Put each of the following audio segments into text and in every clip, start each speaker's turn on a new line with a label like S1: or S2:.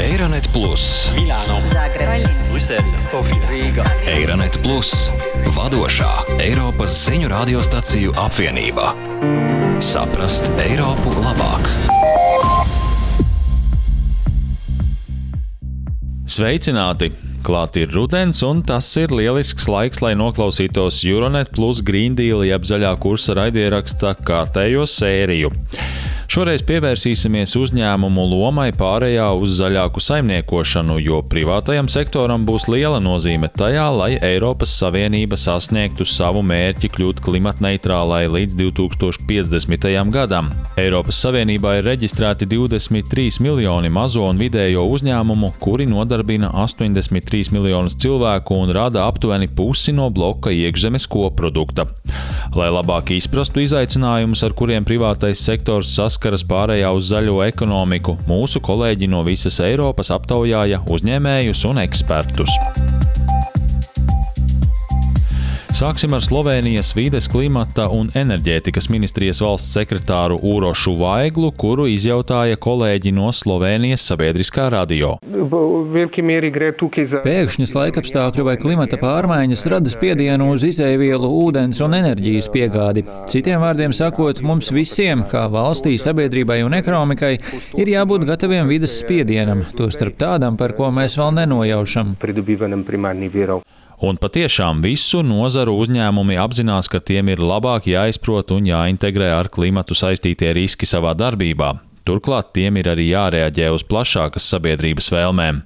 S1: Eironet Plus,
S2: Milāno,
S3: Zagreb,
S2: Brisele, Sofija, Rīga.
S1: Eironet Plus, vadošā Eiropas ziņu radiostaciju apvienība. Saprast Eiropu labāk!
S4: Sveicināti! Klāt ir rudens, un tas ir lielisks laiks, lai noklausītos Euronet plus Green Deal jeb zaļā kursa raidieraksta kārtējo sēriju. Šoreiz pievērsīsimies uzņēmumu lomai pārējā uz zaļāku saimniekošanu, jo privātajam sektoram būs liela nozīme tajā, lai Eiropas Savienība sasniegtu savu mērķi kļūt klimatneitrālai līdz 2050. gadam. Eiropas Savienībā ir reģistrēti 23 miljoni mazo un vidējo uzņēmumu, kuri nodarbina 83 miljonus cilvēku un rada aptuveni pusi no bloka iekšzemes koprodukta. Lai labāk izprastu izaicinājumus, ar kuriem privātais sektors saskaras pārējā uz zaļo ekonomiku, mūsu kolēģi no visas Eiropas aptaujāja uzņēmējus un ekspertus. Sāksim ar Slovenijas vides, klimata un enerģētikas ministrijas valsts sekretāru Urošu Vaiglu, kuru izjautāja kolēģi no Slovenijas sabiedriskā radio.
S5: Pēkšņas laikapstākļu vai klimata pārmaiņas rada spiedienu uz izēvielu, ūdens un enerģijas piegādi. Citiem vārdiem sakot, mums visiem, kā valstī, sabiedrībai un ekonomikai, ir jābūt gataviem vidas spiedienam, tostarp tādam, par ko mēs vēl nenojaušam.
S4: Un patiešām visu nozaru uzņēmumi apzinās, ka tiem ir labāk jāizprot un jāintegrē ar klimatu saistītie riski savā darbībā. Turklāt tiem ir arī jārēģē uz plašākas sabiedrības vēlmēm.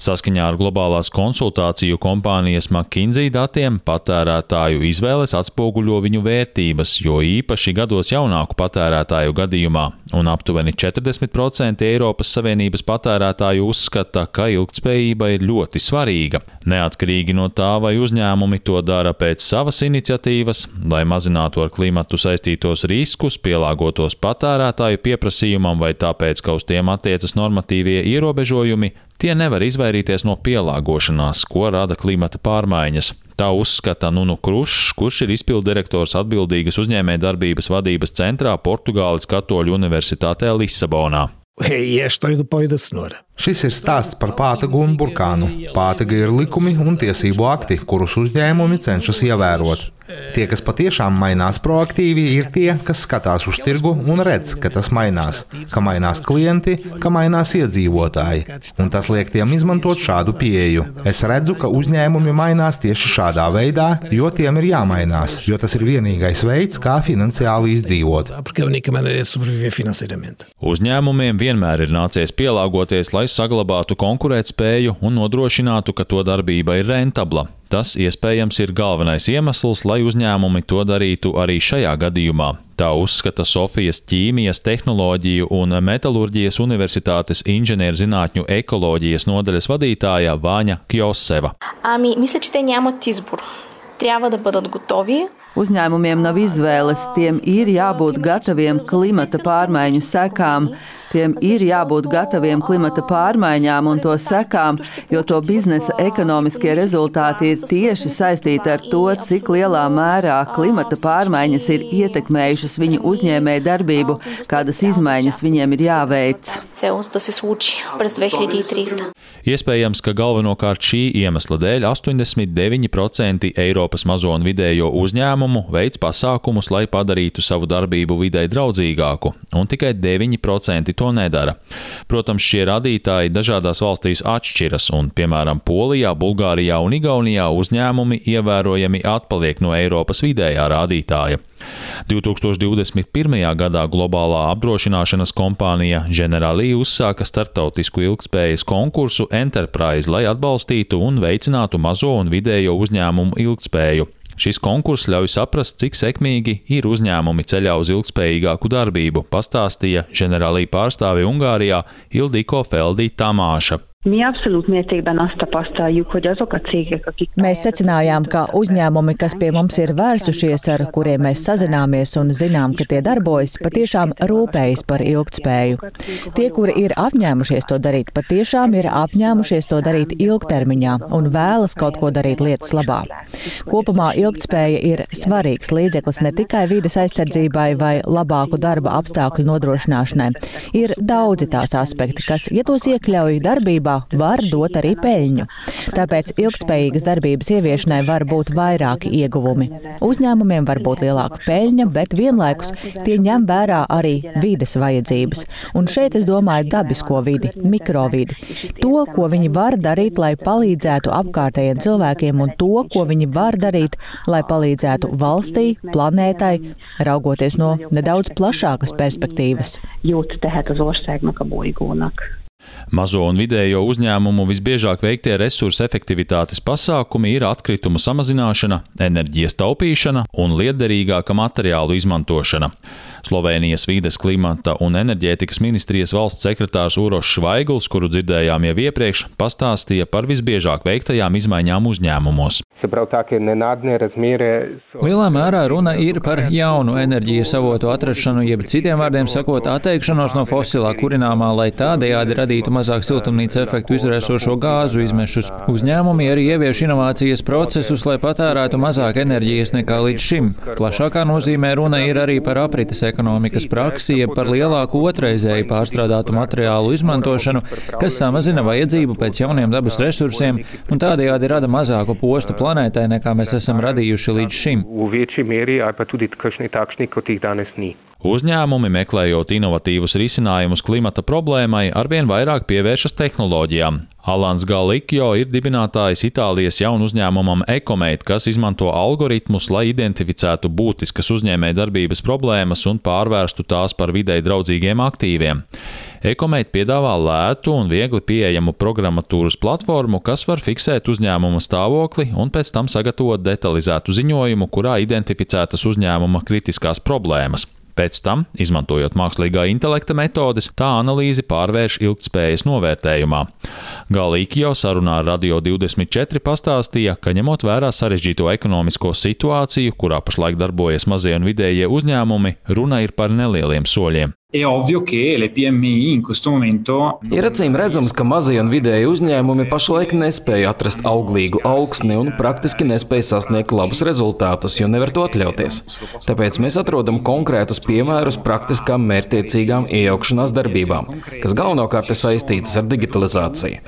S4: Saskaņā ar globālās konsultāciju kompānijas McKinsey datiem patērētāju izvēles atspoguļo viņu vērtības, jo īpaši gados jaunāku patērētāju gadījumā, un aptuveni 40% Eiropas Savienības patērētāju uzskata, ka ilgtspējība ir ļoti svarīga. Neatkarīgi no tā, vai uzņēmumi to dara pēc savas iniciatīvas, lai mazinātu ar klimatu saistītos riskus, pielāgotos patērētāju pieprasījumam vai tāpēc, ka uz tiem attiecas normatīvie ierobežojumi, tie nevar izvairīties no pielāgošanās, ko rada klimata pārmaiņas. Tā uzskata Nunu Krušs, kurš ir izpildirektors atbildīgas uzņēmējdarbības vadības centrā Portugāles Katoļu Universitātē Lisabonā.
S6: Cenoura.
S7: Šis ir stāsts par pātagu un burkānu. Pātaga ir likumi un tiesību akti, kurus uzņēmumi cenšas ievērot. Tie, kas patiešām mainās proaktīvi, ir tie, kas skatās uz tirgu un redz, ka tas mainās, ka mainās klienti, ka mainās iedzīvotāji. Un tas liek tiem izmantot šādu pieeju. Es redzu, ka uzņēmumi mainās tieši šādā veidā, jo tiem ir jāmainās, jo tas ir vienīgais veids, kā finansiāli izdzīvot.
S4: Uzņēmumiem vienmēr ir nācies pielāgoties, lai saglabātu konkurētspēju un nodrošinātu, ka to darbība ir rentabla. Tas iespējams ir galvenais iemesls, lai uzņēmumi to darītu arī šajā gadījumā. Tā uzskata Sofijas ķīmijas, tehnoloģiju un metālurģijas universitātes inženierzinātņu ekoloģijas nodaļas vadītāja Vāņa Kjoseva.
S8: Ами, мисля, че те нямат избор. Трябва да бъдат готови.
S9: Uzņēmumiem nav izvēles, tiem ir jābūt gataviem klimata pārmaiņu sekām. Tiem ir jābūt gataviem klimata pārmaiņām un to sekām, jo to biznesa ekonomiskie rezultāti ir tieši saistīti ar to, cik lielā mērā klimata pārmaiņas ir ietekmējušas viņu uzņēmēju darbību, kādas izmaiņas viņiem ir jāveic.
S4: Iespējams, ka galvenokārt šī iemesla dēļ 89% Eiropas mazo un vidējo uzņēmumu veids pasākumus, lai padarītu savu darbību videi draudzīgāku, un tikai 9% to nedara. Protams, šie rādītāji dažādās valstīs atšķiras, un, piemēram, Polijā, Bulgārijā un Igaunijā uzņēmumi ievērojami atpaliek no Eiropas vidējā rādītāja. 2021. gadā globālā apdrošināšanas kompānija Generali uzsāka starptautisku ilgspējas konkursu Enterprise, lai atbalstītu un veicinātu mazo un vidējo uzņēmumu ilgspēju. Šis konkurss ļauj saprast, cik sekmīgi ir uzņēmumi ceļā uz ilgspējīgāku darbību, pastāstīja ģenerālī pārstāve Ungārijā Ildiko Feldī Tamāša.
S3: Mi abszolút mértékben azt tapasztaljuk, hogy azok a cégek, akik...
S10: Mēs secinājām, ka uzņēmumi, kas pie mums ir vērsušies, ar kuriem mēs sazināmies un zinām, ka tie darbojas, patiešām rūpējas par ilgtspēju. Tie, kuri ir apņēmušies to darīt, patiešām ir apņēmušies to darīt ilgtermiņā un vēlas kaut ko darīt lietas labā. Kopumā ilgtspēja ir svarīgs līdzeklis ne tikai vides aizsardzībai vai labāku darba apstākļu nodrošināšanai. Ir daudzi tās aspekti, kas, ja tos iekļauj darbībā, darbībā var dot arī peļņu. Tāpēc ilgspējīgas darbības ieviešanai var būt vairāki ieguvumi. Uzņēmumiem var būt lielāka peļņa, bet vienlaikus tie ņem vērā arī vides vajadzības. Un šeit es domāju dabisko vidi, mikrovidi. To, ko viņi var darīt, lai palīdzētu apkārtējiem cilvēkiem, un to, ko viņi var darīt, lai palīdzētu valstī, planētai, raugoties no nedaudz plašākas perspektīvas.
S3: Jót tehet az országnak, a bolygónak.
S4: Mazo un vidējo uzņēmumu visbiežāk veiktie resursu efektivitātes pasākumi ir atkritumu samazināšana, enerģijas taupīšana un liederīgāka materiālu izmantošana. Slovenijas vīdes, klimata un enerģētikas ministrijas valsts sekretārs Urošs Švaigls, kuru dzirdējām jau iepriekš, pastāstīja par visbiežāk veiktajām izmaiņām uzņēmumos.
S5: Lielā mērā runa ir par jaunu enerģijas avotu atrašanu, jeb citiem vārdiem sakot, atteikšanos no fosilā kurināmā, lai tādējādi radītu mazāk siltumnīca efektu izraisošo gāzu izmešus. Uzņēmumi arī ievieš inovācijas procesus, lai patērētu mazāk enerģijas nekā līdz šim. Plašākā nozīmē runa ir arī par aprites ekonomikas praksi, jeb par lielāku otrreizēju pārstrādātu materiālu izmantošanu, kas samazina vajadzību pēc jauniem dabas resursiem un tādējādi rada mazāku postu planētai, nekā mēs esam radījuši līdz šim.
S4: Uzņēmumi, meklējot inovatīvus risinājumus klimata problēmai, arvien vairāk pievēršas tehnoloģijām. Alans Galikjo ir dibinātājs Itālijas jaunu uzņēmumam Ecomate, kas izmanto algoritmus, lai identificētu būtiskas uzņēmējdarbības problēmas un pārvērstu tās par videi draudzīgiem aktīviem. Ecomate piedāvā lētu un viegli pieejamu programmatūras platformu, kas var fiksēt uzņēmuma stāvokli un pēc tam sagatavot detalizētu ziņojumu, kurā identificētas uzņēmuma kritiskās problēmas. Pēc tam, izmantojot mākslīgā intelekta metodes, tā analīzi pārvērš ilgtspējas novērtējumā. Galīgi jau sarunā ar Radio 24 pastāstīja, ka ņemot vērā sarežģīto ekonomisko situāciju, kurā pašlaik darbojas mazie un vidējie uzņēmumi, runa ir par nelieliem soļiem.
S11: È ovvio che le PMI in questo momento. Ir acīm redzams, ka mazie un vidēji uzņēmumi pašlaik nespēja atrast auglīgu augsni un praktiski nespēja sasniegt labus rezultātus, jo nevar to atļauties. Tāpēc mēs atrodam konkrētus piemērus praktiskām mērķtiecīgām iejaukšanās darbībām, kas galvenokārt ir saistītas ar digitalizāciju.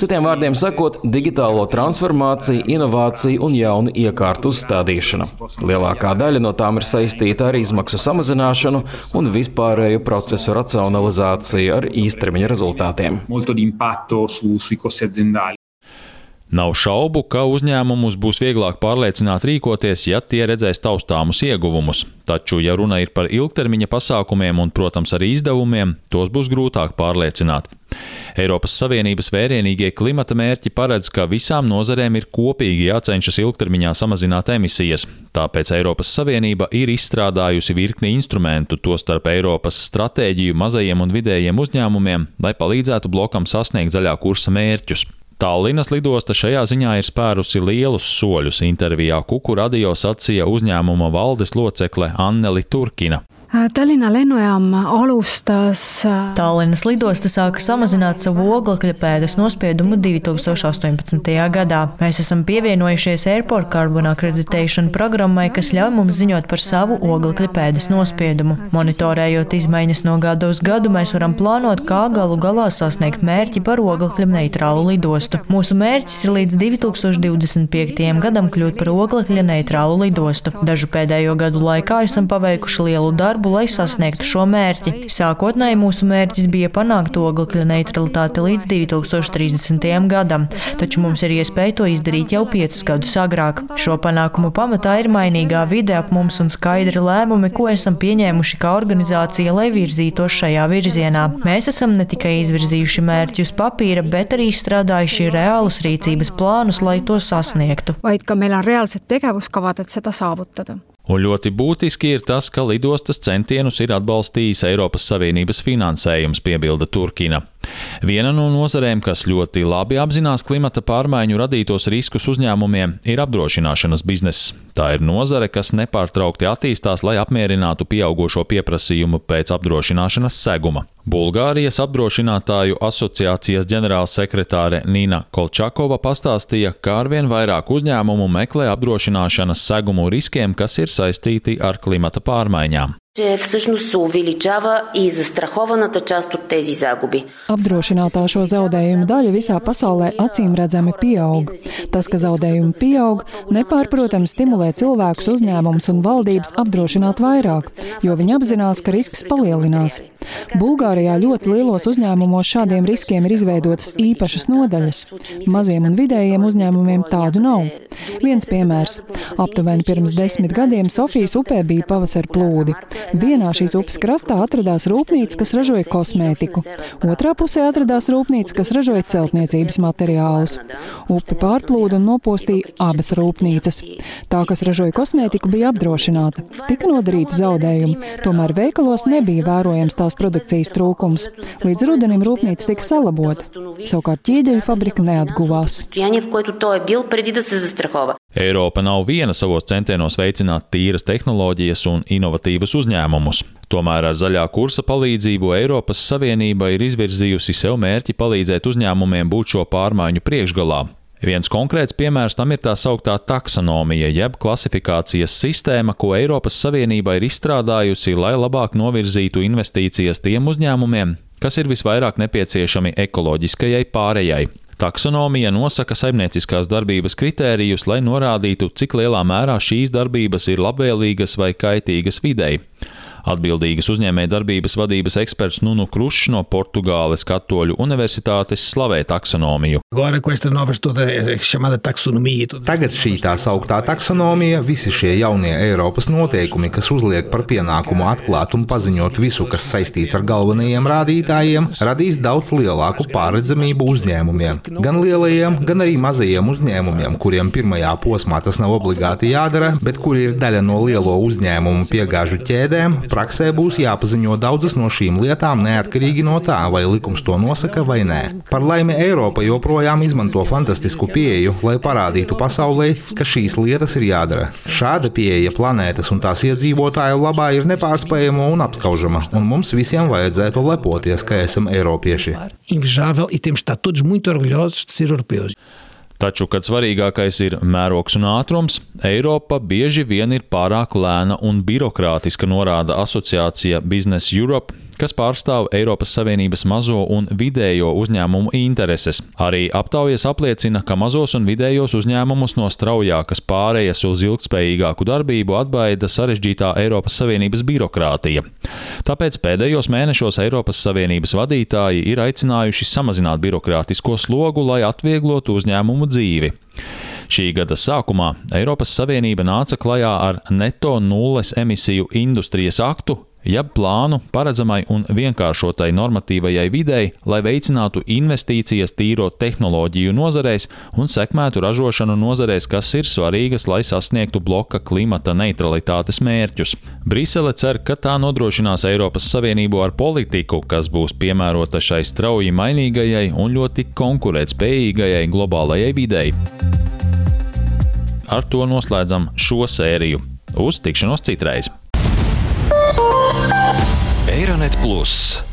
S11: Citiem vārdiem sakot, digitālo transformāciju, inovāciju un jaunu iekārtu uzstādīšanu. Lielākā daļa no tām ir saistīta ar izmaksu samazināšanu un vispārēju procesu racionalizāciju ar īstermiņa rezultātiem.
S4: Nav šaubu, ka uzņēmumus būs vieglāk pārliecināt rīkoties, ja tie redzēs taustāmus ieguvumus. Taču, ja runa ir par ilgtermiņa pasākumiem un, protams, arī izdevumiem, tos būs grūtāk pārliecināt. Eiropas Savienības vērienīgie klimata mērķi paredz, ka visām nozarēm ir kopīgi jācenšas ilgtermiņā samazināt emisijas. Tāpēc Eiropas Savienība ir izstrādājusi virkni instrumentu, tostarp Eiropas stratēģiju mazajiem un vidējiem uzņēmumiem, lai palīdzētu blokam sasniegt zaļā kursa mērķus. Tallinas lidosta šajā ziņā ir spērusi lielus soļus. Intervijā Kuku radio sacīja uzņēmuma valdes locekle Anneli Turkina.
S12: Tallinna lennujaam alustas.
S13: Tallinnas lidosta sāka samazināt savu oglekļa pēdas nospiedumu 2018. gadā. Mēs esam pievienojušies Airport Carbon Accreditation programmai, kas ļauj mums ziņot par savu oglekļa pēdas nospiedumu. Monitorējot izmaiņas no gada uz gadu, mēs varam plānot, kā galu galā sasniegt mērķi par oglekļa neitrālu lidostu. Mūsu mērķis ir līdz 2025. gadam kļūt par oglekļa neitrālu lidostu. Dažu pēdējo gadu laikā esam paveikuši lielu darbu darbu, lai sasniegtu šo mērķi. Sākotnēji mūsu mērķis bija panākt oglekļa neutralitāti līdz 2030. gadam, taču mums ir iespēja to izdarīt jau piecus gadus agrāk. Šo panākumu pamatā ir mainīgā vide ap mums un skaidri lēmumi, ko esam pieņēmuši kā organizācija, lai virzītos šajā virzienā. Mēs esam ne tikai izvirzījuši mērķus papīra, bet arī izstrādājuši reālus rīcības plānus, lai to sasniegtu.
S12: vaid ka meil on reaalsed tegevuskavad, et seda saavutada.
S4: Un ļoti būtiski ir tas, ka lidostas centienus ir atbalstījis Eiropas Savienības finansējums, piebilda Turkina. Viena no nozarēm, kas ļoti labi apzinās klimata pārmaiņu radītos riskus uzņēmumiem, ir apdrošināšanas bizness. Tā ir nozare, kas nepārtraukti attīstās, lai apmierinātu pieaugušo pieprasījumu pēc apdrošināšanas seguma. Bulgārijas apdrošinātāju asociācijas ģenerālsekretāre Nina Kolčakova pastāstīja, ka arvien vairāk uzņēmumu meklē apdrošināšanas segumu riskiem, kas ir saistīti ar klimata pārmaiņām
S14: че всъщност се увеличава и застрахованата част от тези загуби.
S15: Apdrošinātā šo zaudējumu daļa visā pasaulē acīm redzami pieaug. Tas, ka zaudējumi pieaug, nepārprotami stimulē cilvēkus, uzņēmumus un valdības apdrošināt vairāk, jo viņi apzinās, ka risks palielinās. Bulgārijā ļoti lielos uzņēmumos šādiem riskiem ir izveidotas īpašas nodaļas. Maziem un vidējiem uzņēmumiem tādu nav. Viens piemērs. Aptuveni pirms desmit gadiem Sofijas upē bija pavasara plūdi. Vienā šīs upes krastā atradās rūpnīca, kas ražoja kosmētiku. Otrā pusē atradās rūpnīca, kas ražoja celtniecības materiālus. Upe pārplūda un nopostīja abas rūpnīcas. Tā, kas ražoja kosmētiku, bija apdrošināta. Tika nodarīti zaudējumi, tomēr veikalos nebija vērojams tās produkcijas trūkums. Līdz rudenim rūpnīca tika salabota. Savukārt ķieģeļu fabrika neatguvās.
S4: Eiropa nav viena savos centienos veicināt tīras tehnoloģijas un inovatīvas uzņēmumus. Tomēr ar zaļā kursa palīdzību Eiropas Savienība ir izvirzījusi sev mērķi palīdzēt uzņēmumiem būt šo pārmaiņu priekšgalā. Viens konkrēts piemērs tam ir tā sauktā taksonomija, jeb klasifikācijas sistēma, ko Eiropas Savienība ir izstrādājusi, lai labāk novirzītu investīcijas tiem uzņēmumiem, kas ir visvairāk nepieciešami ekoloģiskajai pārējai. Taksonomija nosaka saimnieciskās darbības kritērijus, lai norādītu, cik lielā mērā šīs darbības ir labvēlīgas vai kaitīgas videi. Atbildīgas uzņēmējdarbības vadības eksperts Nunu Krušs no Portugāles Katoļu universitātes slavē taksonomiju.
S7: Tagad šī tā sauktā taksonomija, visi šie jaunie Eiropas noteikumi, kas uzliek par pienākumu atklāt un paziņot visu, kas saistīts ar galvenajiem rādītājiem, radīs daudz lielāku pārredzamību uzņēmumiem. Gan lielajiem, gan arī mazajiem uzņēmumiem, kuriem pirmajā posmā tas nav obligāti jādara, bet kuri ir daļa no lielo uzņēmumu piegāžu ķēdēm, praksē būs jāpaziņo daudzas no šīm lietām neatkarīgi no tā, vai likums to nosaka vai nē. Par laimi Eiropa joprojām izmanto fantastisku pieeju, lai parādītu pasaulē, ka šīs lietas ir jādara. Šāda pieeja planētas un tās iedzīvotāju labā ir nepārspējama un apskaužama, un mums visiem vajadzētu lepoties, ka esam eiropieši.
S6: Invejável e temos de estar todos muito orgulhosos de ser europeus.
S4: Taču, kad svarīgākais ir mērogs un ātrums, Eiropa bieži vien ir pārāk lēna un birokrātiska, norāda asociācija Business Europe, kas pārstāv Eiropas Savienības mazo un vidējo uzņēmumu intereses. Arī aptaujas apliecina, ka mazos un vidējos uzņēmumus no straujākas pārējas uz ilgspējīgāku darbību atbaida sarežģītā Eiropas Savienības birokrātija. Tāpēc pēdējos mēnešos Eiropas Savienības vadītāji ir aicinājuši samazināt birokrātisko slogu, lai atvieglotu uzņēmumu dzīvi. Šī gada sākumā Eiropas Savienība nāca klajā ar neto nulles emisiju industrijas aktu, jeb plānu paredzamai un vienkāršotai normatīvajai videi, lai veicinātu investīcijas tīro tehnoloģiju nozarēs un sekmētu ražošanu nozarēs, kas ir svarīgas, lai sasniegtu bloka klimata neutralitātes mērķus. Brisele cer, ka tā nodrošinās Eiropas Savienību ar politiku, kas būs piemērota šai strauji mainīgajai un ļoti konkurētspējīgajai globālajai videi. Ar to noslēdzam šo sēriju. Uz tikšanos citreiz!
S1: Eironet Plus